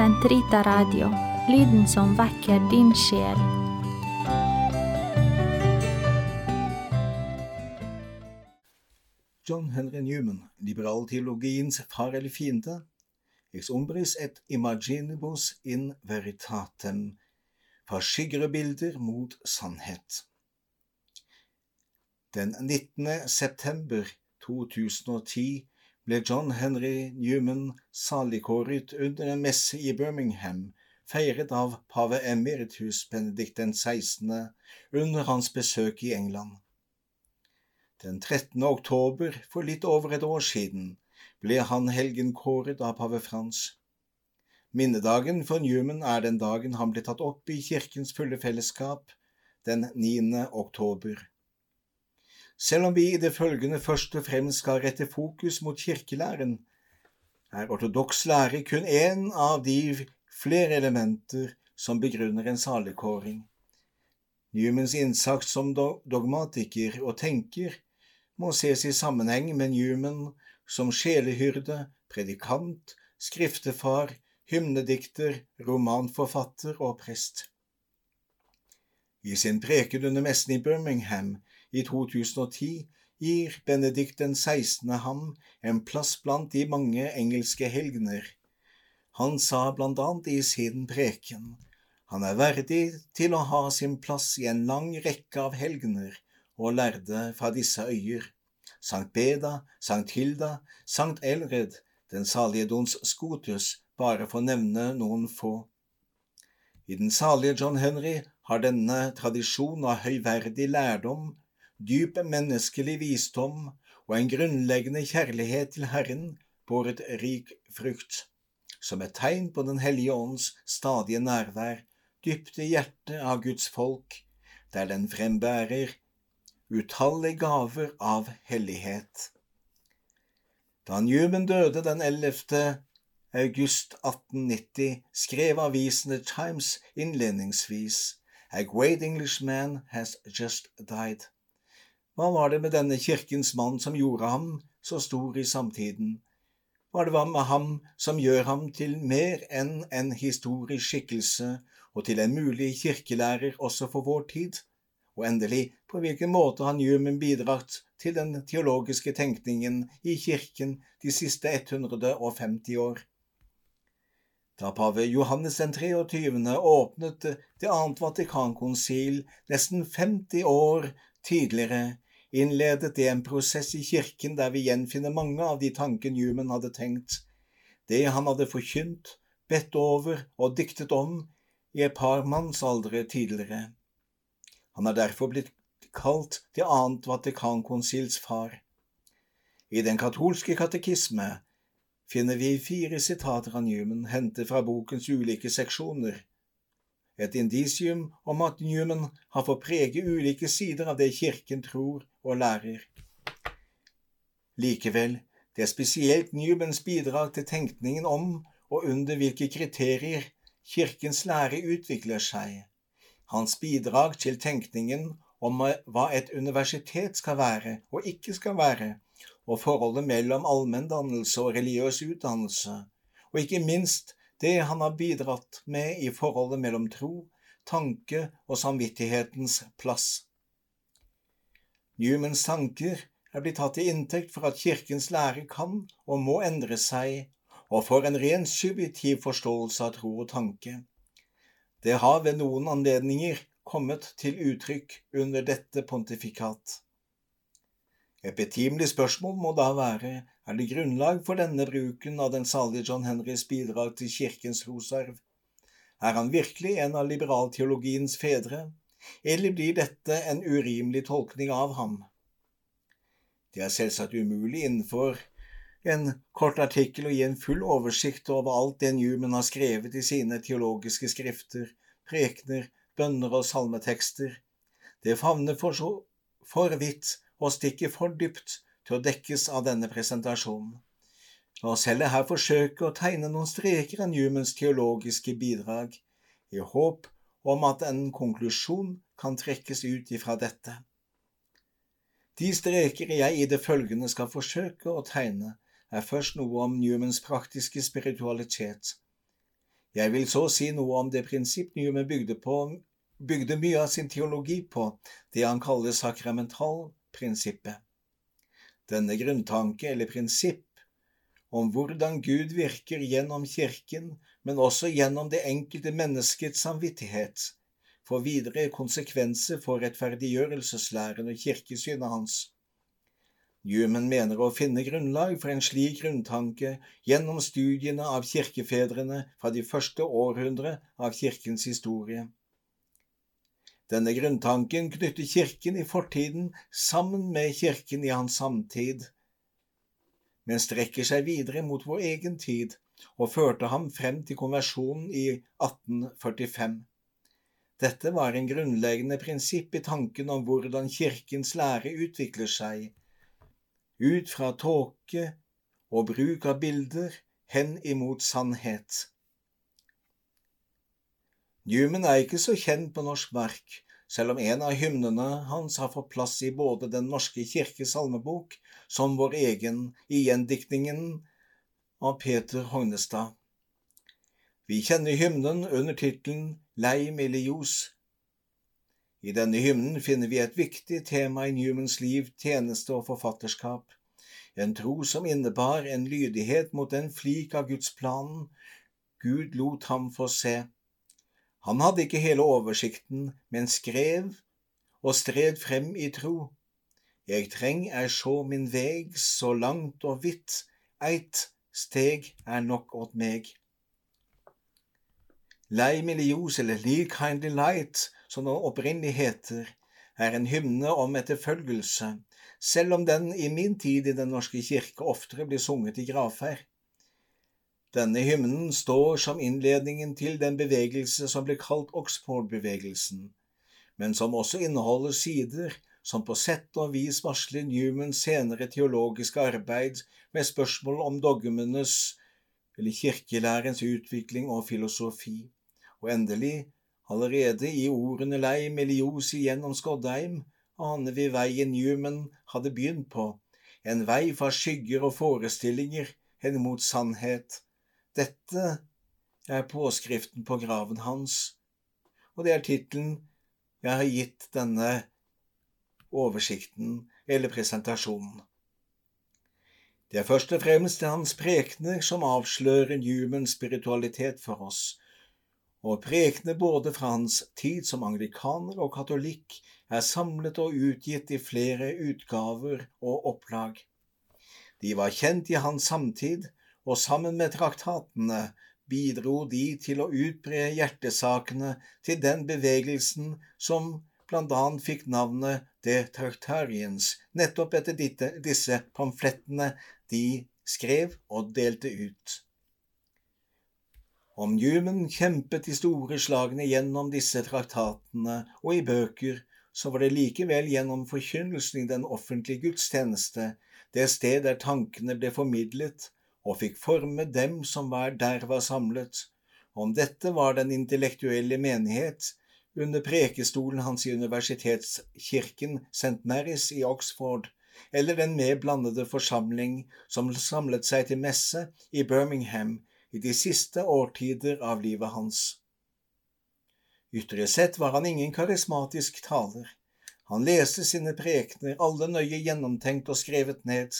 Sentrita Radio, lyden som vekker din sjel. John Henry Newman, liberalteologiens far eller fiende, ex umbris et imaginibus in veritatem, fra skygger bilder mot sannhet. Den 19. september 2010 ble John Henry Newman saligkåret under en messe i Birmingham, feiret av pave emeritus Benedikt den 16. under hans besøk i England. Den 13. oktober for litt over et år siden ble han helgenkåret av pave Frans. Minnedagen for Newman er den dagen han ble tatt opp i kirkens fulle fellesskap, den 9. oktober. Selv om vi i det følgende først og fremst skal rette fokus mot kirkelæren, er ortodoks lære kun én av de flere elementer som begrunner en saligkåring. Newmans innsats som dogmatiker og tenker må ses i sammenheng med Newman som sjelehyrde, predikant, skriftefar, hymnedikter, romanforfatter og prest. I sin preken under messen i Birmingham i 2010 gir Benedikt den 16. ham en plass blant de mange engelske helgener. Han sa blant annet i sin preken han er verdig til å ha sin plass i en lang rekke av helgener og lærde fra disse øyer. Sankt Beda, Sankt Hilda, Sankt Elred, den salige Dons Scotus, bare for å nevne noen få. I den salige John Henry har denne tradisjon av høyverdig lærdom, dyp menneskelig visdom og en grunnleggende kjærlighet til Herren båret rik frukt. Som et tegn på Den hellige ånds stadige nærvær, dypt i hjertet av Guds folk, der den frembærer utallige gaver av hellighet. Da Newman døde den 11. august 1890, skrev avisen The Times innledningsvis A great Englishman has just died. Hva var det med denne kirkens mann som gjorde ham så stor i samtiden? Hva det var med ham som gjør ham til mer enn en historisk skikkelse og til en mulig kirkelærer også for vår tid? Og endelig, på hvilken måte har Newman bidratt til den teologiske tenkningen i kirken de siste 150 år? Da pave Johannes den 23. åpnet det annet Vatikankonsil nesten 50 år tidligere, innledet det en prosess i kirken der vi gjenfinner mange av de tanker Newman hadde tenkt, det han hadde forkynt, bedt over og diktet om i et par mannsaldre tidligere. Han er derfor blitt kalt det annet Vatikankonsils far. I den katolske katekisme finner vi fire sitater av Newman hentet fra bokens ulike seksjoner. Et indisium om at Newman har fått prege ulike sider av det kirken tror og lærer. Likevel, det er spesielt Newmans bidrag til tenkningen om og under hvilke kriterier kirkens lære utvikler seg hans bidrag til tenkningen om hva et universitet skal være og ikke skal være, og forholdet mellom allmenndannelse og religiøs utdannelse, og ikke minst det han har bidratt med i forholdet mellom tro, tanke og samvittighetens plass. Newmans tanker er blitt tatt til inntekt for at kirkens lære kan og må endre seg, og for en ren subjektiv forståelse av tro og tanke. Det har ved noen anledninger kommet til uttrykk under dette pontifikat. Et betimelig spørsmål må da være er det grunnlag for denne bruken av den salige John Henrys bidrag til kirkens trosarv? Er han virkelig en av liberalteologiens fedre, eller blir dette en urimelig tolkning av ham? Det er selvsagt umulig innenfor en kort artikkel og gi en full oversikt over alt det Newman har skrevet i sine teologiske skrifter, prekener, bønner og salmetekster. Det favner for så for vidt og stikker for dypt til å dekkes av denne presentasjonen. La oss heller her forsøke å tegne noen streker av Newmans teologiske bidrag, i håp om at en konklusjon kan trekkes ut ifra dette. De streker jeg i det følgende skal forsøke å tegne, er først noe om Newmans praktiske spiritualitet. Jeg vil så si noe om det prinsipp Newman bygde, på, bygde mye av sin teologi på, det han kaller sakramentalprinsippet. Denne grunntanke eller prinsipp om hvordan Gud virker gjennom Kirken, men også gjennom det enkelte menneskets samvittighet, får videre konsekvenser for rettferdiggjørelseslæren og kirkesynet hans. Newman mener å finne grunnlag for en slik grunntanke gjennom studiene av kirkefedrene fra de første århundre av kirkens historie. Denne grunntanken knytter kirken i fortiden sammen med kirken i hans samtid, men strekker seg videre mot vår egen tid og førte ham frem til konversjonen i 1845. Dette var en grunnleggende prinsipp i tanken om hvordan kirkens lære utvikler seg ut fra tåke og bruk av bilder hen imot sannhet. Newman er ikke så kjent på norsk mark, selv om en av hymnene hans har fått plass i både Den norske kirkes salmebok som vår egen i gjendiktningen av Peter Hognestad. Vi kjenner hymnen under tittelen Lei ljos. i denne hymnen finner vi et viktig tema i Newmans liv, tjeneste og forfatterskap. En tro som innebar en lydighet mot den flik av Guds planen Gud lot ham få se. Han hadde ikke hele oversikten, men skrev og stred frem i tro. Jeg treng er sjå min veg så langt og vidt, eit steg er nok åt meg. Lei milios eller Lead Kindly Light som det opprinnelig heter, er en hymne om etterfølgelse, selv om den i min tid i Den norske kirke oftere blir sunget i gravferd. Denne hymnen står som innledningen til den bevegelse som ble kalt Oxford-bevegelsen, men som også inneholder sider som på sett og vis varsler Newmans senere teologiske arbeid med spørsmål om dogmenes eller kirkelærens utvikling og filosofi, og endelig Allerede i ordene lei Meliosi gjennom Skoddheim aner vi veien Newman hadde begynt på, en vei fra skygger og forestillinger hen mot sannhet. Dette er påskriften på graven hans, og det er tittelen jeg har gitt denne oversikten eller presentasjonen. Det er først og fremst hans prekener som avslører human spiritualitet for oss, og prekene både fra hans tid som anglikaner og katolikk er samlet og utgitt i flere utgaver og opplag. De var kjent i hans samtid, og sammen med traktatene bidro de til å utbre hjertesakene til den bevegelsen som blant annet fikk navnet The Tartarians nettopp etter disse pamflettene de skrev og delte ut. Om Newman kjempet de store slagene gjennom disse traktatene og i bøker, så var det likevel gjennom forkynnelsen i den offentlige gudstjeneste, det sted der tankene ble formidlet og fikk forme dem som var der var samlet. Om dette var den intellektuelle menighet under prekestolen hans i universitetskirken St. Marys i Oxford, eller den mer blandede forsamling som samlet seg til messe i Birmingham i de siste årtider av livet hans. Ytre sett var han ingen karismatisk taler. Han leste sine prekener, alle nøye gjennomtenkt og skrevet ned.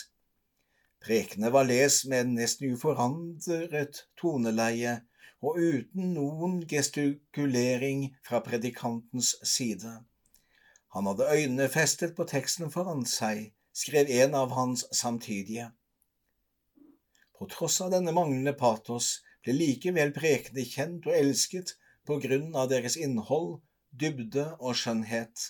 Prekene var lest med en nesten uforandret toneleie og uten noen gestikulering fra predikantens side. Han hadde øynene festet på teksten foran seg, skrev en av hans samtidige. På tross av denne manglende patos ble likevel prekene kjent og elsket på grunn av deres innhold, dybde og skjønnhet.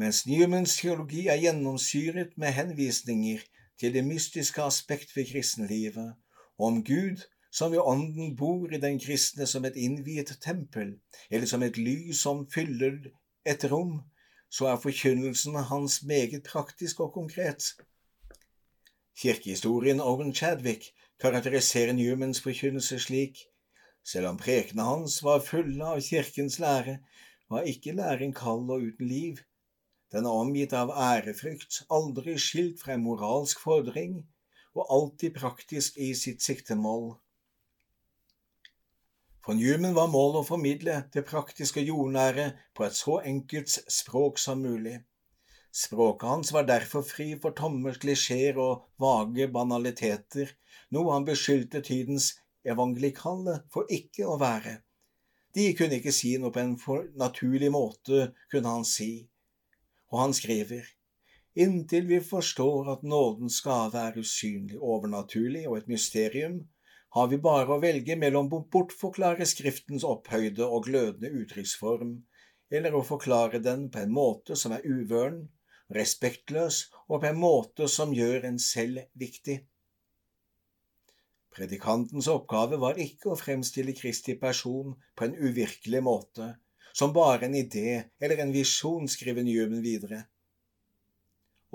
Mens Newmans teologi er gjennomsyret med henvisninger til det mystiske aspekt ved kristenlivet, og om Gud som ved Ånden bor i den kristne som et innviet tempel, eller som et lys som fyller et rom, så er forkynnelsen hans meget praktisk og konkret. Kirkehistorien Owen Chadwick karakteriserer Newmans forkynnelse slik. Selv om prekene hans var fulle av kirkens lære, var ikke læren kald og uten liv. Den er omgitt av ærefrykt, aldri skilt fra en moralsk fordring, og alltid praktisk i sitt siktemål. For Newman var målet å formidle det praktiske og jordnære på et så enkelt språk som mulig. Språket hans var derfor fri for tomme klisjeer og vage banaliteter, noe han beskyldte tidens evangelikale for ikke å være. De kunne ikke si noe på en for naturlig måte, kunne han si. Og han skriver, inntil vi forstår at nådens gave er usynlig, overnaturlig og et mysterium, har vi bare å velge mellom å bortforklare Skriftens opphøyde og glødende uttrykksform, eller å forklare den på en måte som er uvøren, respektløs og på en måte som gjør en selv viktig. Predikantens oppgave var ikke å fremstille Kristi person på en uvirkelig måte, som bare en idé eller en visjon, skriver Newman videre.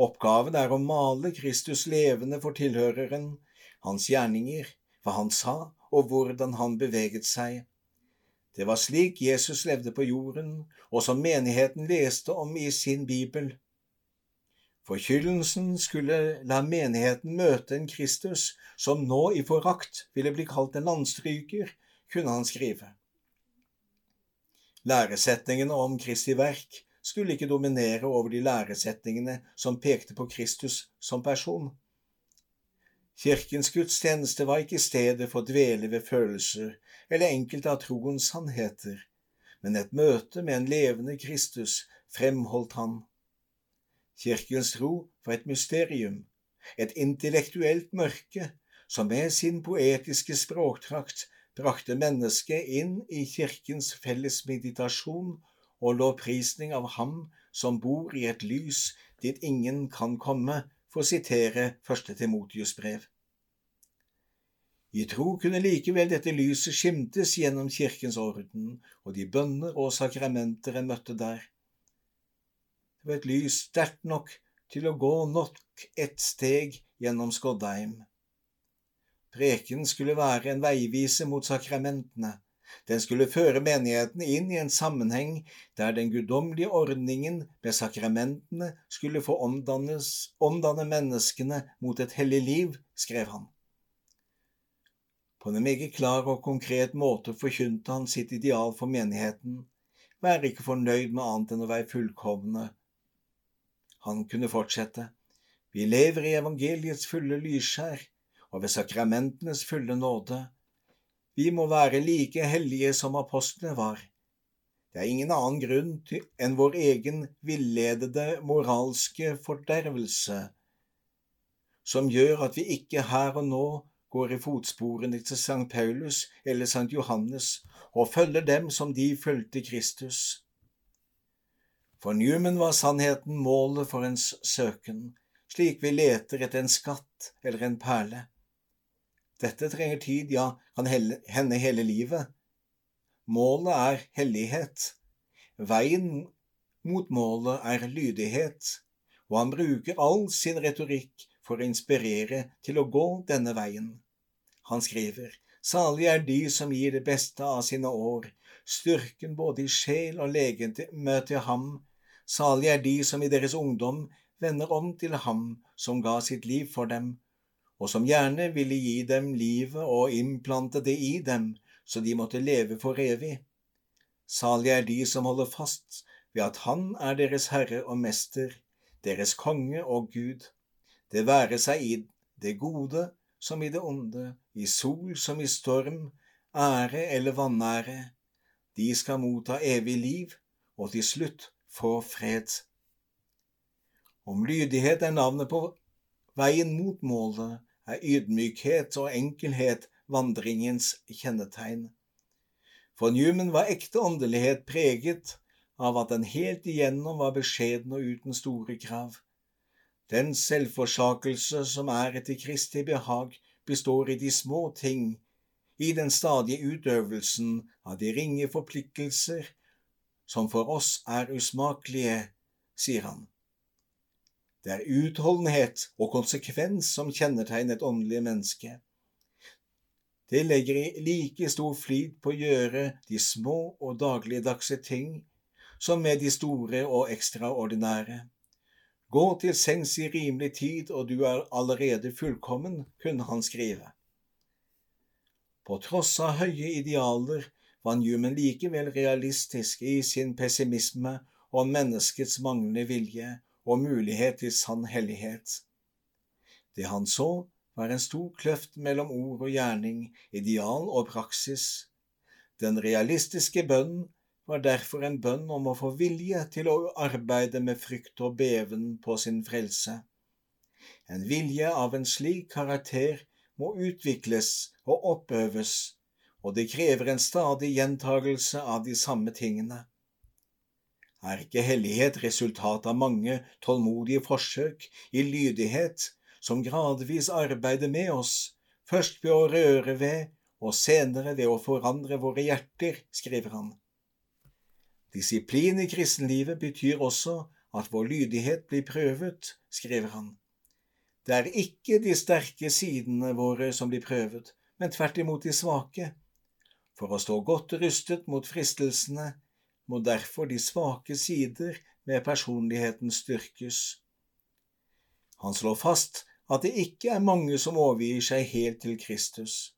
Oppgaven er å male Kristus levende for tilhøreren, hans gjerninger, hva han sa og hvordan han beveget seg. Det var slik Jesus levde på jorden, og som menigheten leste om i sin bibel. Forkyllelsen skulle la menigheten møte en Kristus som nå i forakt ville bli kalt en landstryker, kunne han skrive. Læresetningene om Kristi verk skulle ikke dominere over de læresetningene som pekte på Kristus som person. Kirkens gudstjeneste var ikke stedet for å dvele ved følelser eller enkelte av troens sannheter, men et møte med en levende Kristus fremholdt han. Kirkens tro var et mysterium, et intellektuelt mørke som med sin poetiske språktrakt brakte mennesket inn i kirkens felles meditasjon og lovprisning av Ham som bor i et lys dit ingen kan komme, for å sitere første Timotius brev. I tro kunne likevel dette lyset skimtes gjennom kirkens orden og de bønner og sakramenter en møtte der. Det var et lys sterkt nok til å gå nok ett steg gjennom Skoddheim. Preken skulle være en veivise mot sakramentene. Den skulle føre menigheten inn i en sammenheng der den guddommelige ordningen med sakramentene skulle få omdanne menneskene mot et hellig liv, skrev han. På en meget klar og konkret måte forkynte han sitt ideal for menigheten, vær ikke fornøyd med annet enn å være fullkomne. Han kunne fortsette, vi lever i evangeliets fulle lysskjær og ved sakramentenes fulle nåde. Vi må være like hellige som apostlene var. Det er ingen annen grunn enn vår egen villedede moralske fordervelse som gjør at vi ikke her og nå går i fotsporene til St. Paulus eller St. Johannes og følger dem som de fulgte Kristus. For Newman var sannheten målet for ens søken, slik vi leter etter en skatt eller en perle. Dette trenger tid, ja, kan hende hele livet. Målet er hellighet. Veien mot målet er lydighet, og han bruker all sin retorikk for å inspirere til å gå denne veien. Han skriver, Salig er de som gir det beste av sine år, styrken både i sjel og legeme til ham. Salig er de som i deres ungdom vender om til ham som ga sitt liv for dem, og som gjerne ville gi dem livet og implante det i dem, så de måtte leve for evig. Salig er de som holder fast ved at Han er deres Herre og Mester, deres Konge og Gud det være seg i det gode som i det onde, i sol som i storm, ære eller vanære. De skal motta evig liv og til slutt få fred. Om lydighet er navnet på veien mot målet, er ydmykhet og enkelhet vandringens kjennetegn. For Newman var ekte åndelighet preget av at den helt igjennom var beskjeden og uten store krav. Den selvforsakelse som er etter Kristi behag, består i de små ting, i den stadige utøvelsen av de ringe forpliktelser som for oss er usmakelige, sier han. Det er utholdenhet og konsekvens som kjennetegner et åndelig menneske. Det legger i like stor flid på å gjøre de små og dagligdagse ting som med de store og ekstraordinære. Gå til sengs i rimelig tid, og du er allerede fullkommen, kunne han skrive. På tross av høye idealer var Newman likevel realistisk i sin pessimisme om menneskets manglende vilje og mulighet til sann hellighet. Det han så, var en stor kløft mellom ord og gjerning, ideal og praksis. Den realistiske bønnen var derfor en bønn om å få vilje til å arbeide med frykt og beven på sin frelse. En vilje av en slik karakter må utvikles og oppøves, og det krever en stadig gjentagelse av de samme tingene. Er ikke hellighet resultat av mange tålmodige forsøk i lydighet som gradvis arbeider med oss, først ved å røre ved og senere ved å forandre våre hjerter, skriver han. Disiplin i kristenlivet betyr også at vår lydighet blir prøvet, skriver han. Det er ikke de sterke sidene våre som blir prøvet, men tvert imot de svake. For å stå godt rustet mot fristelsene må derfor de svake sider med personligheten styrkes. Han slår fast at det ikke er mange som overgir seg helt til Kristus.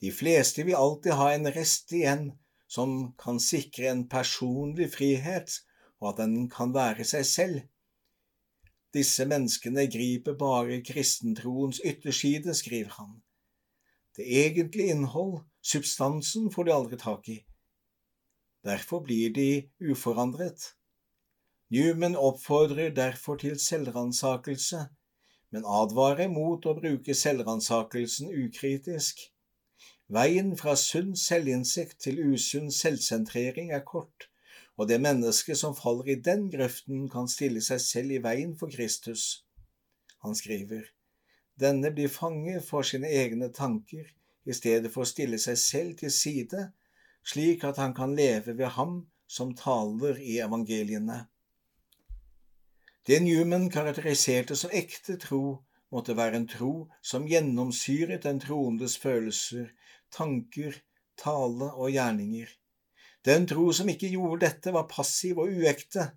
De fleste vil alltid ha en rest igjen som kan sikre en personlig frihet, og at den kan være seg selv. Disse menneskene griper bare kristentroens ytterside, skriver han. Det egentlige innhold, substansen, får de aldri tak i. Derfor blir de uforandret. Newman oppfordrer derfor til selvransakelse, men advarer mot å bruke selvransakelsen ukritisk. Veien fra sunn selvinnsikt til usunn selvsentrering er kort, og det mennesket som faller i den grøften, kan stille seg selv i veien for Kristus. Han skriver, denne blir fange for sine egne tanker i stedet for å stille seg selv til side, slik at han kan leve ved ham som taler i evangeliene. Det Newman karakteriserte som ekte tro, måtte være en tro som gjennomsyret den troendes følelser, tanker, tale og gjerninger. Den tro som ikke gjorde dette, var passiv og uekte.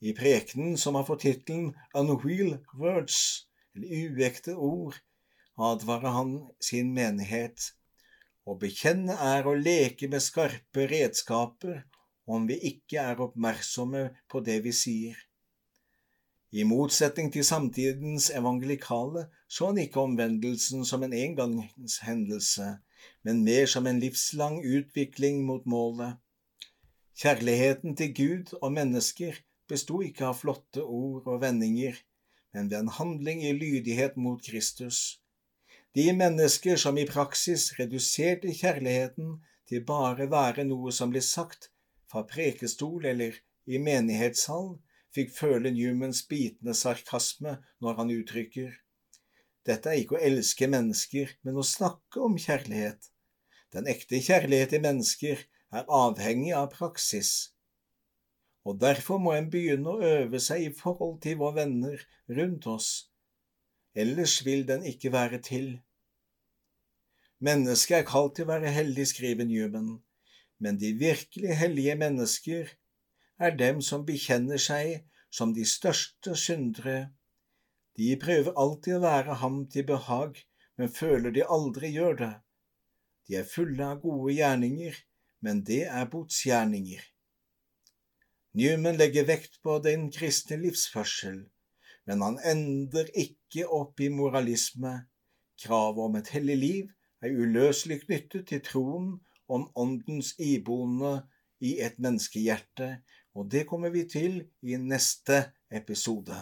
I prekenen, som har fått tittelen Unreal Words, eller uekte ord, advarer han sin menighet. Å bekjenne er å leke med skarpe redskaper om vi ikke er oppmerksomme på det vi sier. I motsetning til samtidens evangelikale så han ikke omvendelsen som en engangshendelse, men mer som en livslang utvikling mot målet. Kjærligheten til Gud og mennesker besto ikke av flotte ord og vendinger, men ved en handling i lydighet mot Kristus. De mennesker som i praksis reduserte kjærligheten til bare være noe som ble sagt fra prekestol eller i menighetshall, fikk føle Newmans bitende sarkasme når han uttrykker dette er ikke å elske mennesker, men å snakke om kjærlighet. Den ekte kjærlighet i mennesker er avhengig av praksis. Og derfor må en begynne å øve seg i forhold til våre venner rundt oss. Ellers vil den ikke være til. Mennesket er kalt til å være hellig, skriver Newman, men de virkelig hellige mennesker er dem som bekjenner seg som de største syndere de prøver alltid å være ham til behag, men føler de aldri gjør det. De er fulle av gode gjerninger, men det er botsgjerninger. Newman legger vekt på den kristne livsførsel, men han ender ikke opp i moralisme. Kravet om et hellig liv er uløselig knyttet til troen om Åndens iboende i et menneskehjerte, og det kommer vi til i neste episode.